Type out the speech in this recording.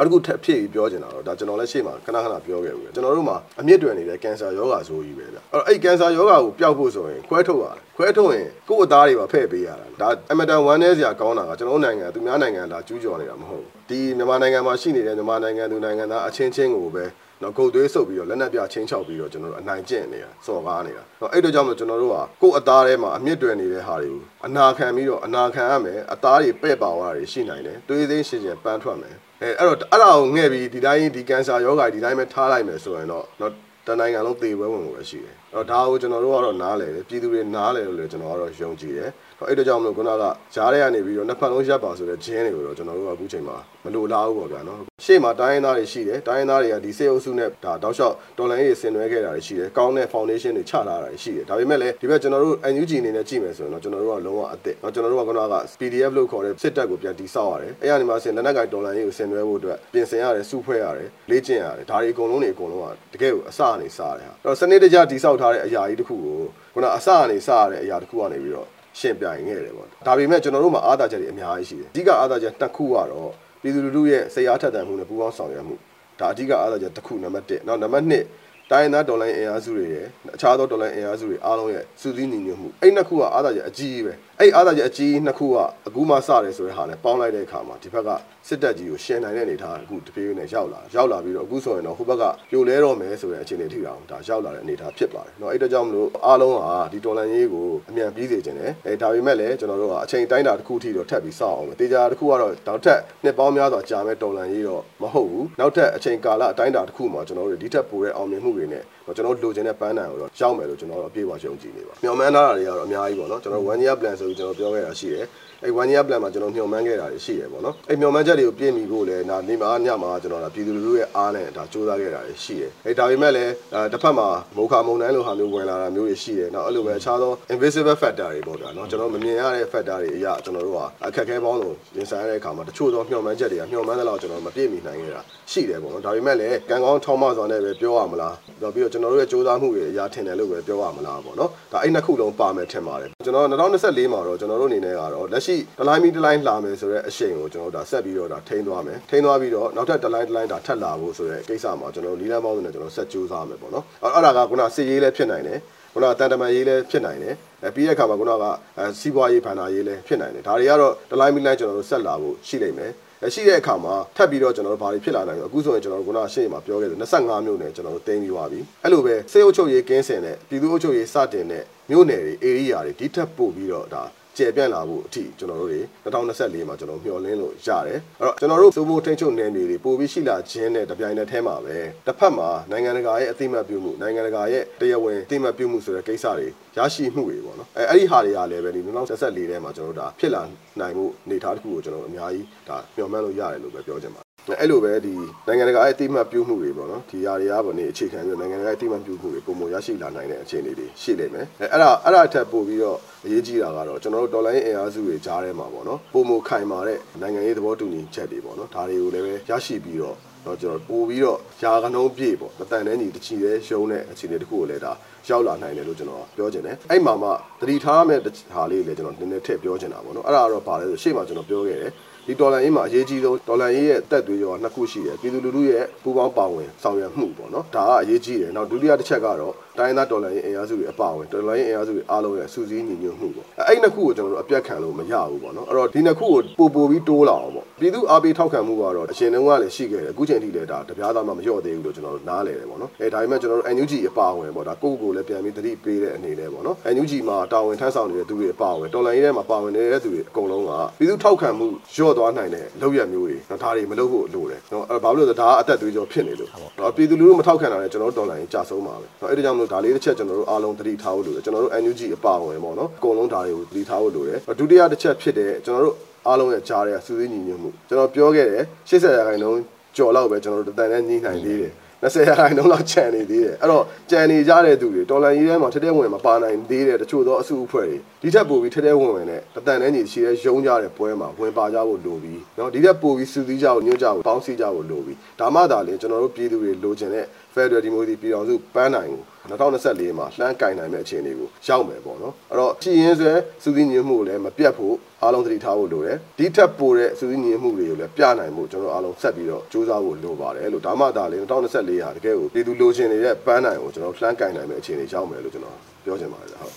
နောက်တစ်ခုထပ်ဖြည့်ပြီးပြောချင်တာတော့ဒါကျွန်တော်လည်းရှေ့မှာခဏခဏပြောခဲ့ဘူးကျွန်တော်တို့မှာအမြင့်တွယ်နေတဲ့ကင်ဆာယောဂါဆိုကြီးပဲဗျအဲ့တော့အဲ့ကင်ဆာယောဂါကိုပျောက်ဖို့ဆိုရင်ခွဲထုတ်ရတယ်ခွဲထုတ်ရင်ကိုယ့်အသားတွေပါဖဲ့ပေးရတာဒါအမတန်ဝမ်းနည်းစရာကောင်းတာကကျွန်တော်နိုင်ငံသူများနိုင်ငံလာကျူးကျော်နေတာမဟုတ်ဘူးဒီမြန်မာနိုင်ငံမှာရှိနေတဲ့မြန်မာနိုင်ငံသူနိုင်ငံသားအချင်းချင်းကိုပဲ နော်ဂုတ်သွေးဆုပ်ပြီးတော့လက်နက်ပြချင်းချောက်ပြီးတော့ကျွန်တော်တို့အနိုင်ကျင့်နေတာစော်ကားနေတာနော်အဲ့တို့ကြောင့်မလို့ကျွန်တော်တို့ကကိုယ့်အသားထဲမှာအမြင့်တွယ်နေတဲ့ဟာတွေကိုအနာခံပြီးတော့အနာခံရမယ်အသားတွေပဲ့ပါသွားတာတွေရှိနိုင်တယ်တွေးသိရှင်းရှင်းပန်းထွက်မယ်အဲအဲ့တော့အဲ့ဒါကိုငှဲ့ပြီးဒီတိုင်းဒီကန်ဆာယောဂါဒီတိုင်းပဲထားလိုက်မယ်ဆိုရင်တော့နော်တနိုင်ငံလုံးသေပွဲဝင်မှုပဲရှိတယ်အဲ့ တော့ဒါကိုကျွန်တော်တို့ကတော့နားလည်တယ်ပြည်သူတွေနားလည်လို့လည်းကျွန်တော်ကတော့ယုံကြည်တယ်အဲ့တို့ကြောင့်မလို့ခုနကကြားထဲကနေပြီးတော့နှစ်ဖက်လုံးရပ်ပါဆိုတဲ့ဂျင်းတွေကိုတော့ကျွန်တော်တို့ကအခုချိန်မှာမလိုလားဘူးပေါ့ဗျာနော်ရှေ့မှာတိုင်းရင်းသားတွေရှိတယ်တိုင်းရင်းသားတွေကဒီစေအုပ်စုနဲ့ဒါတောက်လျှောက်တော်လိုင်းရေးဆင်နွှဲခဲ့တာတွေရှိတယ်ကောင်းတဲ့ foundation တွေချထားတာတွေရှိတယ်ဒါပေမဲ့လည်းဒီဘက်ကျွန်တော်တို့ NUG အနေနဲ့ကြည့်မယ်ဆိုရင်တော့ကျွန်တော်တို့ကလုံးဝအသစ်เนาะကျွန်တော်တို့ကခုနက PDF လို့ခေါ်တဲ့စစ်တပ်ကိုပြန်တီဆောက်ရတယ်အဲ့ရနေမှာဆင်လက်နက်ကိုင်တော်လိုင်းရေးကိုဆင်နွှဲဖို့အတွက်ပြင်ဆင်ရတယ်စုဖွဲ့ရတယ်လေ့ကျင့်ရတယ်ဒါတွေအကုန်လုံးတွေအကုန်လုံးကတကယ်ကိုအစအနေစားတယ်ဟာအဲ့တော့စနစ်တကျတီဆောက် ထားတဲ့အရာကြီးတစ်ခုကိုခုနအစအနေစားရတဲ့အရာတစ်ခုကနေပြီးတော့ရှင်းပြရင်ခဲ့တယ်ပေါ့ဒါပေမဲ့ကျွန်တော်တို့မှာအားသာချက်တွေအများကြီးရှိတယ်အဓိကအားသာချက်တစ်ခုကတော့ပြည်သူလူထုရဲ့စိတ်အားထက်သန်မှုနဲ့ပူးပေါင်းဆောင်ရွက်မှုဒါအဓိကအားသာချက်တစ်ခုနံပါတ်1နောက်နံပါတ်2တိုင်းရင်းသားဒေါ်လာအင်အားစုတွေရဲ့အခြားသောဒေါ်လာအင်အားစုတွေအားလုံးရဲ့စုစည်းညီညွတ်မှုအဲ့နှစ်ခုကအားသာချက်အကြီးပဲ အဲ့အားသာချက်အကြီးနှစ်ခုကအခုမှစတယ်ဆိုတဲ့ဟာနဲ့ပေါင်းလိုက်တဲ့အခါမှာဒီဘက်ကစစ်တပ်ကြီးကိုရှင်းနိုင်တဲ့အနေအထားအခုတပြေးပြေးနဲ့ရောက်လာရောက်လာပြီးတော့အခုဆိုရင်တော့ဟိုဘက်ကပြိုလဲတော့မယ်ဆိုတဲ့အခြေအနေထိအောင်ဒါရောက်လာတဲ့အနေအထားဖြစ်ပါတယ်เนาะအဲ့ဒါကြောင့်မလို့အားလုံးဟာဒီဒေါ်လာရေးကိုအမြန်ပြီးစေခြင်းတယ်အဲဒါပေမဲ့လည်းကျွန်တော်တို့ကအချိန်တိုင်းတာတစ်ခုထိတော့ထပ်ပြီးစောင့်အောင်ပဲတေချာတစ်ခုကတော့နောက်ထပ်နှစ်ပေါင်းများစွာကြာမဲ့ဒေါ်လာရေးတော့မဟုတ်ဘူးနောက်ထပ်အချိန်ကာလအတိုင်းတာတစ်ခုမှာကျွန်တော်တို့ဒီထက်ပိုတဲ့အောင်မြင်မှုတွေနဲ့ကျွန်တော်တို့လိုချင်တဲ့ပန်းတန်ကိုတော့ရောက်မယ်လို့ကျွန်တော်တို့အပြည့်အဝယုံကြည်နေပါမျှော်မှန်းထားတာတွေကတော့အများကြီးပေါ့နော်ကျွန်တော် one year plan ဆို ပြီးကျွန်တော်ပြောခဲ့တာရှိတယ်အဲ့ one year plan မှာကျွန်တော်မျှော်မှန်းခဲ့တာတွေရှိတယ်ပေါ့နော်အဲ့မျှော်မှန်းချက်တွေကိုပြည့်မီဖို့လည်းဒါနေမှာညမှာကျွန်တော်ဒါပြည်သူလူထုရဲ့အားနဲ့ဒါစူးစမ်းခဲ့တာတွေရှိတယ်အဲ့ဒါပေမဲ့လည်းတစ်ဖက်မှာမုခမုံတိုင်းလိုဟာမျိုးဝင်လာတာမျိုးတွေရှိတယ်နောက်အဲ့လိုပဲအခြားသော invisible factor တွေပေါ့ဗျာနော်ကျွန်တော်မမြင်ရတဲ့ factor တွေအရာကျွန်တော်တို့ကအခက်အခဲပေါင်းစုံရင်ဆိုင်ရတဲ့အခါမှာတချို့သောမျှော်မှန်းချက်တွေကမျှော်မှန်းတဲ့လောက်ကျွန်တော်မပြည့်မီနိုင်ခဲ့တာရှိတယ်ပေါ့နော်ဒါပေမဲ့လည်းကံကောင်းထောင်းမစွာနဲ့ပဲပြောရမလားပြီးတော့ကျွန်တော်တို့ရဲ့စူးစမ်းမှုတွေအရာထင်တယ်လို့ပဲပြောရမလားပေါ့နော်ဒါအဲ့နှစ်ခုလုံးပါမယ်ထင်ပါတယ်ကျွန်တော်2024မှာတော့ကျွန်တော်တို့အနေနဲ့ကတော့လက်ရှိဒလိုင်းမီဒလိုင်းလာမယ်ဆိုတဲ့အချိန်ကိုကျွန်တော်တို့ဒါဆက်ပြီးတော့ဒါထိန်းသွားမယ်ထိန်းသွားပြီးတော့နောက်ထပ်ဒလိုင်းဒလိုင်းဒါထပ်လာဖို့ဆိုတဲ့ကိစ္စမှာကျွန်တော်တို့လီလန်းပေါင်းစုံနဲ့ကျွန်တော်ဆက်ကြိုးစားမယ်ပေါ့နော်အဲ့ဒါကခုနစစ်ရေးလည်းဖြစ်နိုင်တယ်ခုနတန်တမန်ရေးလည်းဖြစ်နိုင်တယ်အဲပြီးတဲ့အခါမှာခုနကစီးပွားရေးဖန်တာရေးလည်းဖြစ်နိုင်တယ်ဒါတွေကတော့ဒလိုင်းမီလိုင်းကျွန်တော်တို့ဆက်လာဖို့ရှိလိမ့်မယ်ရှိတဲ့အခါမှာထပ်ပြီးတော့ကျွန်တော်တို့ဘာတွေဖြစ်လာနိုင်လဲအခုဆိုရင်ကျွန်တော်တို့ခုနရှေ့မှာပြောခဲ့တယ်25မြို့နယ်ကျွန်တော်တို့တင်းပြီးသွားပြီအဲ့လိုပဲစေအုပ်ချုပ်ရေးကင်းစင်တဲ့ပြည်သူ့အုပ်ချုပ်ရေးစတင်တဲ့ မြို့နယ်တွေ area တွေဒီထက်ပို့ပြီးတော့ဒါကျေပြန့်လာဖို့အထိကျွန်တော်တို့တွေ2024မှာကျွန်တော်မျှော်လင့်လို့ရတယ်အဲ့တော့ကျွန်တော်တို့စိုးမိုးထိန်းချုပ်နယ်မြေတွေပို့ပြီးရှိလာခြင်းနဲ့တပြိုင်နက်တည်းမှာပဲတစ်ဖက်မှာနိုင်ငံတကာရဲ့အသိမှတ်ပြုမှုနိုင်ငံတကာရဲ့တရားဝင်အသိမှတ်ပြုမှုဆိုတဲ့ကိစ္စတွေရရှိမှုတွေပေါ့နော်အဲအဲ့ဒီဟာတွေကလည်းပဲဒီ2024ထဲမှာကျွန်တော်တို့ဒါဖြစ်လာနိုင်မှုအနေအထားတစ်ခုကိုကျွန်တော်အများကြီးဒါမျှော်မှန်းလို့ရတယ်လို့ပဲပြောချင်ပါတယ် အဲ့လိုပဲဒီနိုင်ငံတကာရဲ့အတိမတ်ပြုမှုတွေပေါ့နော်ဒီຢာတွေကပေါ့နေအခြေခံပြီးနိုင်ငံတကာရဲ့အတိမတ်ပြုမှုတွေပုံမရရှိလာနိုင်တဲ့အခြေအနေတွေရှိနေမယ်အဲအဲ့ဒါအဲ့ဒါအထက်ပို့ပြီးတော့အရေးကြီးတာကတော့ကျွန်တော်တို့ဒေါ်လာရင်းအင်အားစုတွေကြားထဲမှာပေါ့နော်ပုံမခိုင်မာတဲ့နိုင်ငံရေးသဘောတူညီချက်တွေပေါ့နော်ဒါတွေကိုလည်းပဲရရှိပြီးတော့တော့ကျွန်တော်ပို့ပြီးတော့ယာကနှုံးပြည့်ပေါ့မတန်တဲ့ညီတချီတဲ့ရှုံးတဲ့အခြေအနေတခုကိုလည်းဒါရောက်လာနိုင်တယ်လို့ကျွန်တော်ပြောချင်တယ်အဲ့မှာမှတတိထားမဲ့ဟာလေးလည်းကျွန်တော်နည်းနည်းထည့်ပြောချင်တာပေါ့နော်အဲ့ဒါကတော့ပါလဲဆိုရှေ့မှာကျွန်တော်ပြောခဲ့တယ် ဒီဒေါ်လာအင်းမှာအရေးကြီးဆုံးဒေါ်လာအင်းရဲ့တက်သွေးရောနှစ်ခုရှိတယ်ပြည်သူလူထုရဲ့ပူးပေါင်းပါဝင်ဆောင်ရွက်မှုပေါ့နော်ဒါကအရေးကြီးတယ်နောက်ဒုတိယတစ်ချက်ကတော့ တိုင်းသားဒေါ်လာအင်းအင်အားစုတွေအပါဝင်ဒေါ်လာအင်းအင်အားစုတွေအားလုံးရဲ့စုစည်းညီညွတ်မှုပေါ့အဲ့နှစ်ခုကိုကျွန်တော်တို့အပြတ်ခံလို့မရဘူးပေါ့နော်အဲ့တော့ဒီနှစ်ခုကိုပို့ပို့ပြီးတိုးလာအောင်ပေါ့ပြည်သူအားပေးထောက်ခံမှုကတော့အရှင်တုန်းကလည်းရှိခဲ့တယ်အခုချိန်ထိလည်းဒါတပြားသားမှမလျော့သေးဘူးလို့ကျွန်တော်တို့နားလည်တယ်ပေါ့နော်အဲဒါပေမဲ့ကျွန်တော်တို့ NUG အပါဝင်ပေါ့ဒါကိုယ့်ကိုယ်လည်းပြန်ပြီးသတိပေးတဲ့အနေနဲ့ပေါ့နော် NUG မှာတာဝန်ထမ်းဆောင်နေတဲ့သူတွေအပါဝင်တော်လိုင်းရဲမှာပါဝင်နေတဲ့သူတွေအကုန်လုံးကပြည်သူထောက်ခံမှုလျော့သွားနိုင်တဲ့လောက်ရမျိုးတွေနော်ဒါတွေမလုပ်ဖို့လိုတယ်နော်အဲဘာလို့လဲဆိုတော့ဒါကအသက်သွေးကြောဖြစ်နေလို့နော်ပြည်သူလူထုမထောက်ခံတာလည်းကျွန်တော်တို့တော်လိုင်းကြာဆုံးပါပဲနော်အဲ့ဒါကြောင့်မလို့ဒါလေးတစ်ချက်ကျွန်တော်တို့အားလုံးသတိထားဖို့လိုတယ်ကျွန်တော်တို့ NUG အပါဝင်ပေါ့နော်အကုန်လုံးဒါတွေကိုသတိထားဖို့လိုတယ်ဒုတိယတစ်ချက်ဖြစ်တဲ့ကျွန်တော်တို့အားလုံးရဲ့ကြားတဲ့စူးစိညီညွတ်မှုကျွန်တော်ပြောခဲ့တယ်80ရာခိုင်နှုန်းကြော်လောက်ပဲကျွန်တော်တို့တန်တဲ့ညှိနိုင်သေးတယ်20ရာခိုင်နှုန်းလောက်ချန်နေသေးတယ်အဲ့တော့ကြံနေကြတဲ့သူတွေတော်လန်ရေးထဲမှာထက်တဲ့ဝင်မပါနိုင်သေးတဲ့တချို့သောအစုအဖွဲ့တွေဒီထက်ပိုပြီးထက်တဲ့ဝင်ဝင်နဲ့တတန်တဲ့ညီရှိတဲ့ရုံးကြတဲ့ပွဲမှာဝင်ပါကြဖို့လိုပြီးเนาะဒီထက်ပိုပြီးစူးစီးကြဖို့ညွှန်ကြဖို့ပေါင်းစည်းကြဖို့လိုပြီးဒါမှသာလေကျွန်တော်တို့ပြည်သူတွေလိုချင်တဲ့ Federal Democracy ပြည်တော်စုပန်းနိုင်ကို2024မှာလှမ်းကင်နိုင်မဲ့အခြေအနေကိုရောက်မယ်ပေါ့နော်အဲ့တော့ရှိရင်းဆွဲစူးစီးညွှန်မှုကိုလည်းမပြတ်ဖို့အားလုံးသတိထားဖို့လိုတယ်ဒီထက်ပိုတဲ့စူးစီးညွှန်မှုတွေကိုလည်းပြနိုင်ဖို့ကျွန်တော်အားလုံးဆက်ပြီးတော့စူးစမ်းဖို့လိုပါတယ်လို့ဒါမှသာလေ2024ဟာတကယ်ကိုပြည်သူလိုချင်နေတဲ့ပန်းနိုင်ကိုကျွန်တော်လှမ်းကင်နိုင်မဲ့အခြေအနေရောက်မယ်လို့ကျွန်တော်ပြောချင်ပါတယ်ဟုတ်